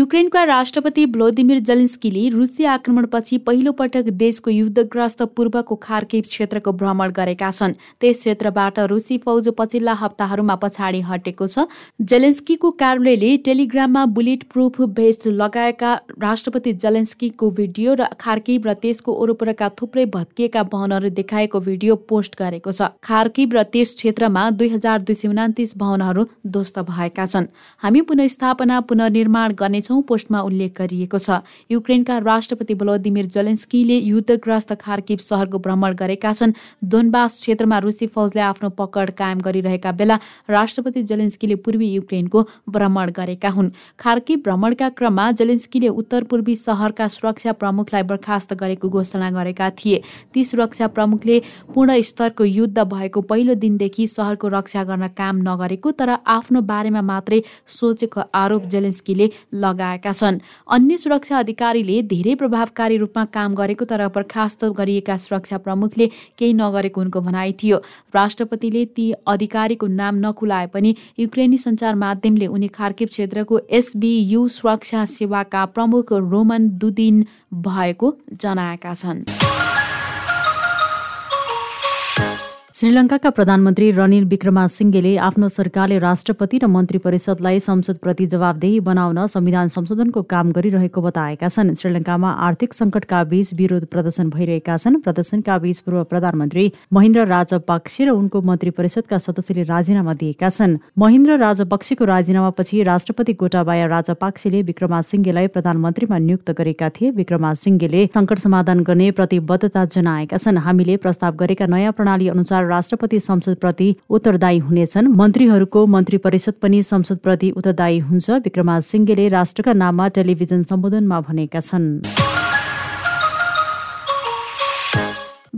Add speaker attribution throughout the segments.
Speaker 1: युक्रेनका राष्ट्रपति भ्लोदिमिर जलिन्स्कीले रुसी आक्रमणपछि पहिलो पटक देशको युद्धग्रस्त पूर्वको खार्किब क्षेत्रको भ्रमण गरेका छन्। त्यस क्षेत्रबाट रुसी फौज पछिल्ला हप्ताहरूमा पछाडि हटेको छ। जेलेन्स्कीको कार्यालयले टेलिग्राममा बुलेट प्रुफ भेस्ट लगाएका राष्ट्रपति जेलेन्स्कीको भिडियो र खार्किब र त्यसको वरपरका थुप्रै भत्किएका भवनहरू देखाएको भिडियो पोस्ट गरेको छ। खार्किब र त्यस क्षेत्रमा दुई हजार दुई सय उनातिस भवनहरू ध्वस्त भएका छन्। हामी पुनस्थापना पुनर्निर्माण गर्ने गर्नेछौँ पोस्टमा उल्लेख गरिएको छ। युक्रेनका राष्ट्रपति भ्लोदिमिर जलेन्स्कीले युद्धग्रस्त खार्किब सहरको भ्रमण गरेका छन्। दोनबास क्षेत्रमा रुसी फौजले आफ्नो पकड कायम गरिरहेका बेला राष्ट्रपति जेलेन्स्कीले पूर्वी युक्रेनको भ्रमण गरेका हुन्। खार्किब भ्रमणका क्रममा जेलेन्स्कीले उत्तर पूर्वी सहरका सुरक्षा प्रमुखलाई बर्खास्त गरेको घोषणा गरेका थिए। ती सुरक्षा प्रमुखले पूर्ण स्तरको युद्ध भएको पहिलो दिनदेखि सहरको रक्षा गर्न काम नगरेको तर आफ्नो बारेमा मात्रै सोचेको आरोप जेलेन्स्कीले लगाएका छन्। अन्य सुरक्षा अधिकारीले धेरै प्रभावकारी रूपमा काम गरेको तर बर्खास्त गरिएका सुरक्षा प्रमुखले केही नगरेको उनको भनाइ थियो। राष्ट्रपतिले ती अधिकारीको नाम नखुलाए पनि युक्रेनी सञ्चार माध्यमले उनी खार्किब क्षेत्रको एसबियु सुरक्षा सेवाका प्रमुख रोमन दुदिन भएको जनाएका छन्।
Speaker 2: श्रीलङ्काका प्रधानमन्त्री रनिल विक्रमासिंघेले आफ्नो सरकारले राष्ट्रपति र मन्त्री परिषदलाई संसदप्रति जवाबदेही बनाउन संविधान संशोधनको काम गरिरहेको बताएका छन्। श्रीलङ्कामा आर्थिक संकटका बीच विरोध प्रदर्शन भइरहेका छन्। प्रदर्शनका बीच पूर्व प्रधानमन्त्री महेन्द्र राजपक्षे र उनको मन्त्री परिषदका सदस्यले राजीनामा दिएका छन्। महेन्द्र राजपक्षेको राजीनामापछि राष्ट्रपति गोटाबाया राजपाक्सेले विक्रमासिंघेलाई प्रधानमन्त्रीमा नियुक्त गरेका थिए। विक्रमासिंघेले संकट समाधान गर्ने प्रतिबद्धता जनाएका छन्। हामीले प्रस्ताव गरेका नयाँ प्रणाली अनुसार राष्ट्रपति संसदप्रति उत्तरदायी हुनेछन्। मन्त्रीहरूको मन्त्री परिषद पनि संसदप्रति उत्तरदायी हुन्छ। विक्रमा सिंघेले राष्ट्रका नाममा टेलिभिजन सम्बोधनमा भनेका छन्।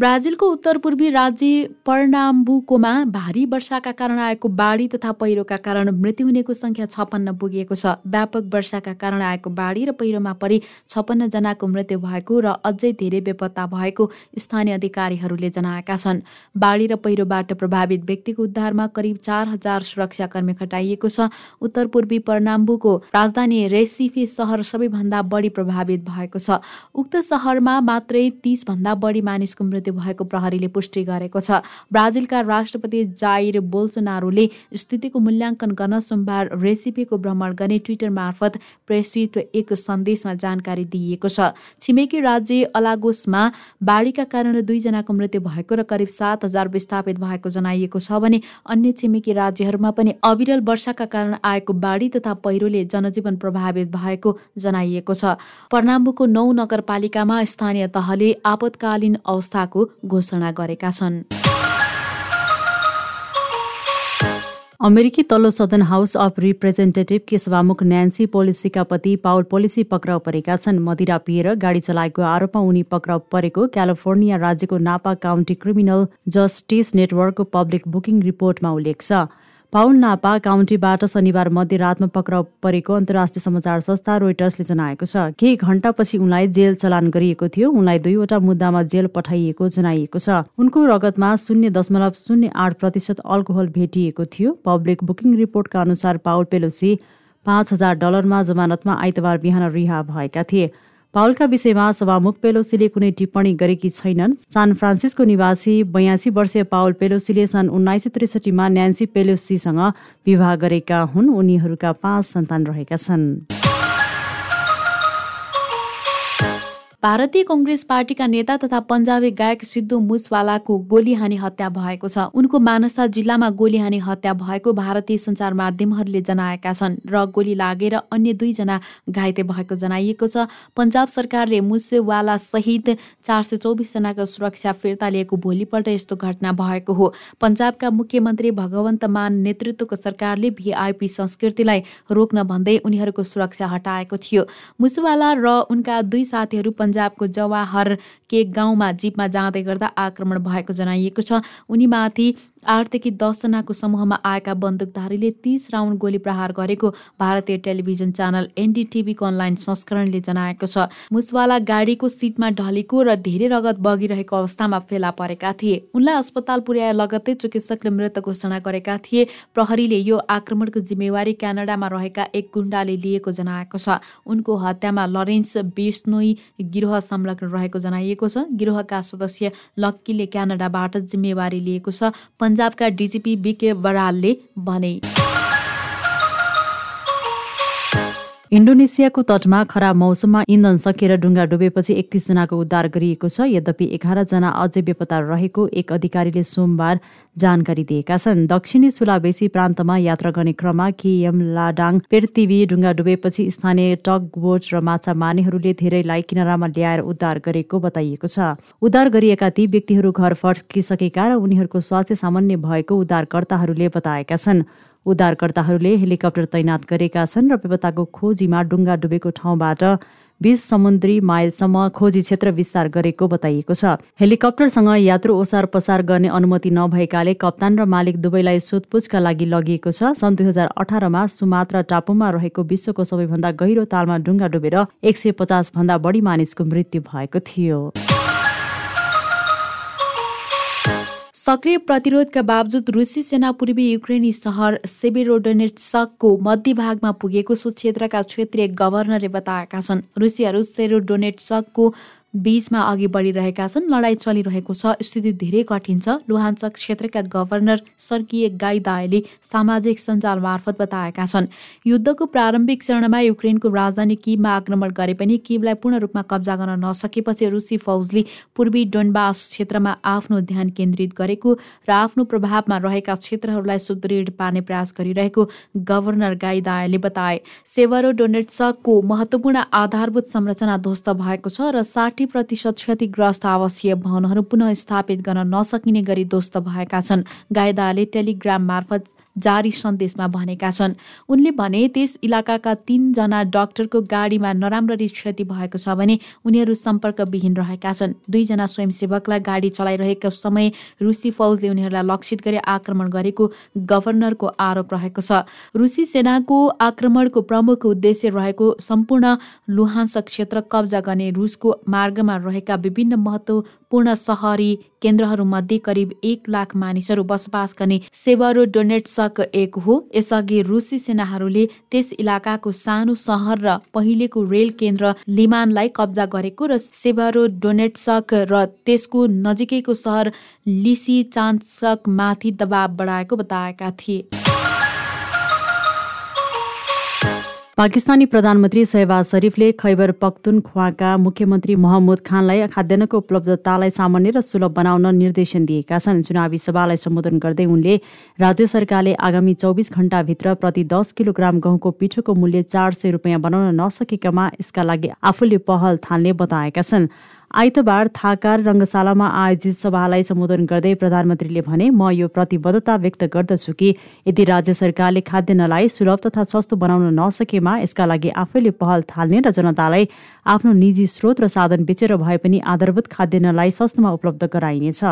Speaker 1: ब्राजिलको उत्तर पूर्वी राज्य पर्नाम्बुकोमा भारी वर्षाका कारण आएको बाढी तथा पहिरोका कारण मृत्यु हुनेको संख्या छप्पन्न पुगेको छ। व्यापक वर्षाका कारण आएको बाढी र पहिरोमा परि छप्पन्न जनाको मृत्यु भएको र अझै धेरै बेपत्ता भएको स्थानीय अधिकारीहरूले जनाएका छन्। बाढी र पहिरोबाट प्रभावित व्यक्तिको उद्धारमा करिब चार हजार सुरक्षाकर्मी खटाइएको छ। उत्तर पूर्वी पर्नाम्बुको राजधानी रेसिफे सहर सबैभन्दा बढी प्रभावित भएको छ। उक्त सहरमा मात्रै तीसभन्दा बढी मानिसको मृत्यु भएको प्रहरीले पुष्टि गरेको छ। ब्राजिलका राष्ट्रपति जाइर बोल्सोनारोले स्थितिको मूल्याङ्कन गर्न सोमबार रेसिपीको भ्रमण गर्ने ट्विटर मार्फत प्रेसित एक सन्देशमा जानकारी दिइएको छ। छिमेकी राज्य अलागोसमा बाढीका कारण दुईजनाको मृत्यु भएको र करिब सात हजार विस्थापित भएको जनाइएको छ भने अन्य छिमेकी राज्यहरूमा पनि अविरल वर्षाका कारण आएको बाढी तथा पहिरोले जनजीवन प्रभावित भएको जनाइएको छ। पर्नाम्बुको नौ नगरपालिकामा स्थानीय तहले आपतकालीन अवस्थाको घोषणा गरेका छन्।
Speaker 2: अमेरिकी तल्लो सदन हाउस अफ रिप्रेजेन्टेटिभकी सभामुख न्यान्सी पोलिसीका पति पाउल पोलिसी पक्राउ परेका छन्। मदिरा पिएर गाडी चलाएको आरोपमा उनी पक्राउ परेको क्यालिफोर्निया राज्यको नापा काउन्टी क्रिमिनल जस्टिस नेटवर्कको पब्लिक बुकिङ रिपोर्टमा उल्लेख छ। पाउल नापा काउन्टीबाट शनिबार मध्यरातमा पक्राउ परेको अन्तर्राष्ट्रिय समाचार संस्था रोइटर्सले जनाएको छ। केही घण्टापछि उनलाई जेल चलान गरिएको थियो। उनलाई दुईवटा मुद्दामा जेल पठाइएको जनाइएको छ। उनको रगतमा शून्य दशमलव शून्य आठ प्रतिशत अल्कोहल भेटिएको थियो। पब्लिक बुकिङ रिपोर्टका अनुसार पाउल पेलोसी पाँच हजार डलरमा जमानतमा आइतबार बिहान रिहा भएका थिए। पाउलका विषयमा सभामुख पेलोसीले कुनै टिप्पणी गरेकी छैनन्। सान फ्रान्सिस्को निवासी बयासी वर्षीय पाउल पेलोसीले सन् उन्नाइस सय त्रिसठीमा न्यान्सी पेलोसीसँग विवाह गरेका हुन्। उनीहरूका पाँच सन्तान रहेका छन्।
Speaker 1: भारतीय कङ्ग्रेस पार्टीका नेता तथा पन्जाबी गायक सिद्धु मुसवालाको गोली हानी हत्या भएको छ। उनको मानसा जिल्लामा गोली हानी हत्या भएको भारतीय सञ्चार माध्यमहरूले जनाएका छन् र गोली लागेर अन्य दुईजना घाइते भएको जनाइएको छ। पन्जाब सरकारले मुसेवाला सहित चार सय चौबिसजनाको सुरक्षा फिर्ता लिएको भोलिपल्ट यस्तो घटना भएको हो। पन्जाबका मुख्यमन्त्री भगवन्त मान नेतृत्वको सरकारले भिआइपी संस्कृतिलाई रोक्न भन्दै उनीहरूको सुरक्षा हटाएको थियो। मुसेवाला र उनका दुई साथीहरू पन्जाबको जवाहर के गाउँमा जीपमा जाँदै गर्दा आक्रमण भएको जनाइएको छ। उनीमाथि आठदेखि दसजनाको समूहमा आएका बन्दुकधारीले तीस राउन्ड गोली प्रहार गरेको भारतीय टेलिभिजन च्यानल एनडिटिभीको अनलाइन संस्करणले जनाएको छ। मुसवाला गाडीको सिटमा ढलेको र धेरै रगत बगिरहेको अवस्थामा फेला परेका थिए। उनलाई अस्पताल पुर्याए लगत्तै चिकित्सकले मृत घोषणा गरेका थिए। प्रहरीले यो आक्रमणको जिम्मेवारी क्यानाडामा रहेका एक गुण्डाले लिएको जनाएको छ। उनको हत्यामा लरेन्स बेस्नोई गिरोह संलग्न रहेको जनाइएको छ। गिरोहका सदस्य लक्कीले क्यानाडाबाट जिम्मेवारी लिएको छ। पन्जाबका डिजिपी बिके बरालले भने
Speaker 2: इन्डोनेसियाको तटमा खराब मौसममा इन्धन सकिएर डुङ्गा डुबेपछि एकतिसजनाको उद्धार गरिएको छ। यद्यपि एघारजना अझै बेपत्ता रहेको एक अधिकारीले सोमबार जानकारी दिएका छन्। दक्षिणी सुलाबेसी प्रान्तमा यात्रा गर्ने क्रममा केएम लाडाङ पेर्तिवी डुङ्गा डुबेपछि स्थानीय टग बोट र माछा मार्नेहरूले धेरैलाई किनारामा ल्याएर उद्धार गरेको बताइएको छ। उद्धार गरिएका ती व्यक्तिहरू घर फर्किसकेका र उनीहरूको स्वास्थ्य सामान्य भएको उद्धारकर्ताहरूले बताएका छन्। उद्धारकर्ताहरूले हेलिकप्टर तैनात गरेका छन् र बेपत्ताको खोजीमा डुङ्गा डुबेको ठाउँबाट बीस समुद्री माइलसम्म खोजी क्षेत्र विस्तार गरेको बताइएको छ। हेलिकप्टरसँग यात्रु ओसार पसार गर्ने अनुमति नभएकाले कप्तान र मालिक दुवैलाई सोधपुछका लागि लगिएको छ। सन् दुई हजार अठारमा सुमात्रा टापुमा रहेको विश्वको सबैभन्दा गहिरो तालमा डुङ्गा डुबेर एक सय पचास भन्दा बढी मानिसको मृत्यु भएको थियो।
Speaker 1: सक्रिय प्रतिरोधका बावजुद रुसी सेना पूर्वी युक्रेनी सहर सेबेरोडोनेट्सकको मध्यभागमा पुगेको सो क्षेत्रका क्षेत्रीय गभर्नरले बताएका छन्। रुसियाहरू सेरोडोनेट्सकको बीचमा अघि बढिरहेका छन्। लडाईँ चलिरहेको छ। स्थिति धेरै कठिन छ। लुहान्सक क्षेत्रका गभर्नर सर्कीय गाइदायले सामाजिक सञ्जाल मार्फत बताएका छन्। युद्धको प्रारम्भिक चरणमा युक्रेनको राजधानी किबमा आक्रमण गरे पनि किबलाई पूर्ण रूपमा कब्जा गर्न नसकेपछि रुसी फौजले पूर्वी डोनबास क्षेत्रमा आफ्नो ध्यान केन्द्रित गरेको र आफ्नो प्रभावमा रहेका क्षेत्रहरूलाई सुदृढ पार्ने प्रयास गरिरहेको गभर्नर गाइदायले बताए। सेवरो डोनेट्सको महत्वपूर्ण आधारभूत संरचना ध्वस्त भएको छ र साठी साठी प्रतिशत क्षतिग्रस्त आवासीय भवनहरू पुनः स्थापित गर्न नसकिने गरी ध्वस्त भएका छन्। गायदाले टेलिग्राम मार्फत जारी सन्देशमा भनेका छन्। उनले भने त्यस इलाकाका तीनजना डाक्टरको गाडीमा नराम्ररी क्षति भएको छ भने उनीहरू सम्पर्कविहीन रहेका छन्। दुईजना स्वयंसेवकलाई गाडी चलाइरहेको समय रुसी फौजले उनीहरूलाई लक्षित गरी आक्रमण गरेको गभर्नरको आरोप रहेको छ। रुसी सेनाको आक्रमणको प्रमुख उद्देश्य रहेको सम्पूर्ण लुहान्स क्षेत्र कब्जा गर्ने रुसको मार्गमा रहेका विभिन्न महत्वपूर्ण सहरी केन्द्रहरूमध्ये करिब एक लाख मानिसहरू बसोबास गर्ने सेवारो डोनेट्सक एक हो। यसअघि रुसी सेनाहरूले त्यस इलाकाको सानो सहर र पहिलेको रेल केन्द्र लिमानलाई कब्जा गरेको र सेवारो डोनेट्सक र त्यसको नजिकैको सहर लिसी चान्सक माथि दबाव बढाएको बताएका थिए।
Speaker 2: पाकिस्तानी प्रधानमन्त्री शहबाज शरीफले खैबर पख्तुनख्वाका मुख्यमन्त्री महमुद खानलाई खाद्यान्नको उपलब्धतालाई सामान्य र सुलभ बनाउन निर्देशन दिएका छन्। चुनावी सभालाई सम्बोधन गर्दै उनले राज्य सरकारले आगामी चौबिस घण्टाभित्र प्रति दस किलोग्राम गहुँको पिठोको मूल्य चार सय रुपियाँ बनाउन नसकेकामा यसका लागि आफूले पहल थाल्ने बताएका छन्। आइतबार थाकार रङ्गशालामा आयोजित सभालाई सम्बोधन गर्दै प्रधानमन्त्रीले भने म यो प्रतिबद्धता व्यक्त गर्दछु कि यदि राज्य सरकारले खाद्यान्नलाई सुलभ तथा सस्तो बनाउन नसकेमा यसका लागि आफैले पहल थाल्ने र जनतालाई आफ्नो निजी स्रोत र साधन बेचेर भए पनि आधारभूत खाद्यान्नलाई सस्तोमा उपलब्ध गराइनेछ।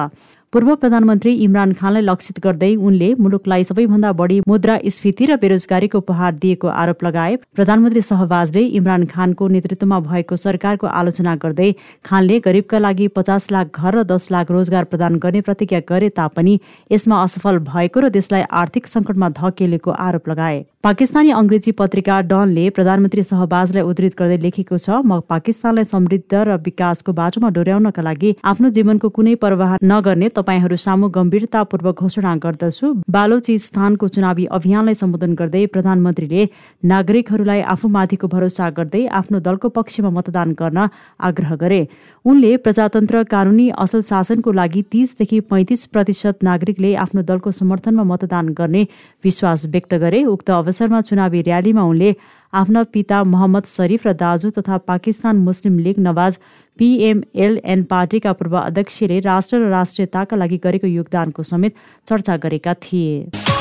Speaker 2: पूर्व प्रधानमन्त्री इमरान खानलाई लक्षित गर्दै उनले मुलुकलाई सबैभन्दा बढी मुद्रास्फीति र बेरोजगारीको उपहार दिएको आरोप लगाए। प्रधानमन्त्री सहबाजले इमरान खानको नेतृत्वमा भएको सरकारको आलोचना गर्दै खानले गरिबका लागि पचास लाख घर र दस लाख रोजगार प्रदान गर्ने प्रतिज्ञा गरे तापनि यसमा असफल भएको र देशलाई आर्थिक सङ्कटमा धकेलेको आरोप लगाए। पाकिस्तानी अङ्ग्रेजी पत्रिका डनले प्रधानमन्त्री सहबाजलाई उद्धृत गर्दै लेखेको छ म पाकिस्तानलाई समृद्ध र विकासको बाटोमा डोर्याउनका लागि आफ्नो जीवनको कुनै प्रवाह नगर्ने तपाईँहरू सामु गम्भीरतापूर्वक घोषणा गर्दछु। बालोचिस्तानको चुनावी अभियानलाई सम्बोधन गर्दै प्रधानमन्त्रीले नागरिकहरूलाई आफूमाथिको भरोसा गर्दै आफ्नो दलको पक्षमा मतदान गर्न आग्रह गरे। उनले प्रजातन्त्र कानुनी असल शासनको लागि तीसदेखि पैँतिस प्रतिशत नागरिकले आफ्नो दलको समर्थनमा मतदान गर्ने विश्वास व्यक्त गरे। उक्त अवसरमा चुनावी र्यालीमा उनले आफ्ना पिता मोहम्मद शरीफ र दाजु तथा Pakistan Muslim League Nawaz PMLN पार्टीका पूर्व अध्यक्षले राष्ट्र र राष्ट्रियताका लागि गरेको योगदानको समेत चर्चा गरेका थिए।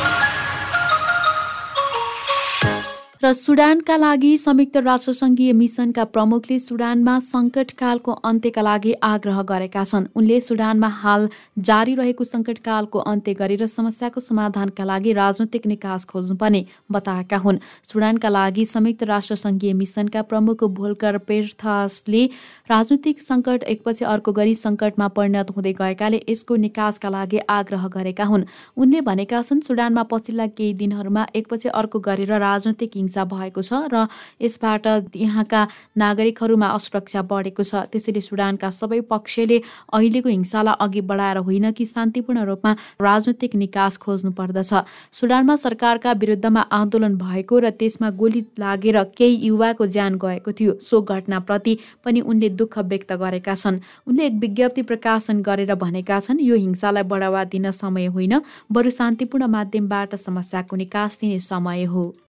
Speaker 1: र सुडानका लागि संयुक्त राष्ट्रसङ्घीय मिसनका प्रमुखले सुडानमा सङ्कटकालको अन्त्यका लागि आग्रह गरेका छन्। उनले सुडानमा हाल जारी रहेको सङ्कटकालको अन्त्य गरेर समस्याको समाधानका लागि राजनैतिक निकास खोज्नुपर्ने बताएका हुन्। सुडानका लागि संयुक्त राष्ट्रसङ्घीय मिसनका प्रमुख भोल्कर पेर्थसले राजनैतिक सङ्कट एकपछि अर्को गरी सङ्कटमा परिणत हुँदै गएकाले यसको निकासका लागि आग्रह गरेका हुन्। उनले भनेका छन् सुडानमा पछिल्ला केही दिनहरूमा एकपछि अर्को गरेर राजनैतिक हिंसा भएको छ र यसबाट यहाँका नागरिकहरूमा असुरक्षा बढेको छ। त्यसैले सुडानका सबै पक्षले अहिलेको हिंसालाई अघि बढाएर होइन कि शान्तिपूर्ण रूपमा राजनैतिक निकास खोज्नु पर्दछ। सुडानमा सरकारका विरुद्धमा आन्दोलन भएको र त्यसमा गोली लागेर केही युवाको ज्यान गएको थियो। सो घटनाप्रति पनि उनले दुःख व्यक्त गरेका छन्। उनले एक विज्ञप्ति प्रकाशन गरेर भनेका छन् यो हिंसालाई बढावा दिन समय होइन बरु शान्तिपूर्ण माध्यमबाट समस्याको निकास दिने समय हो।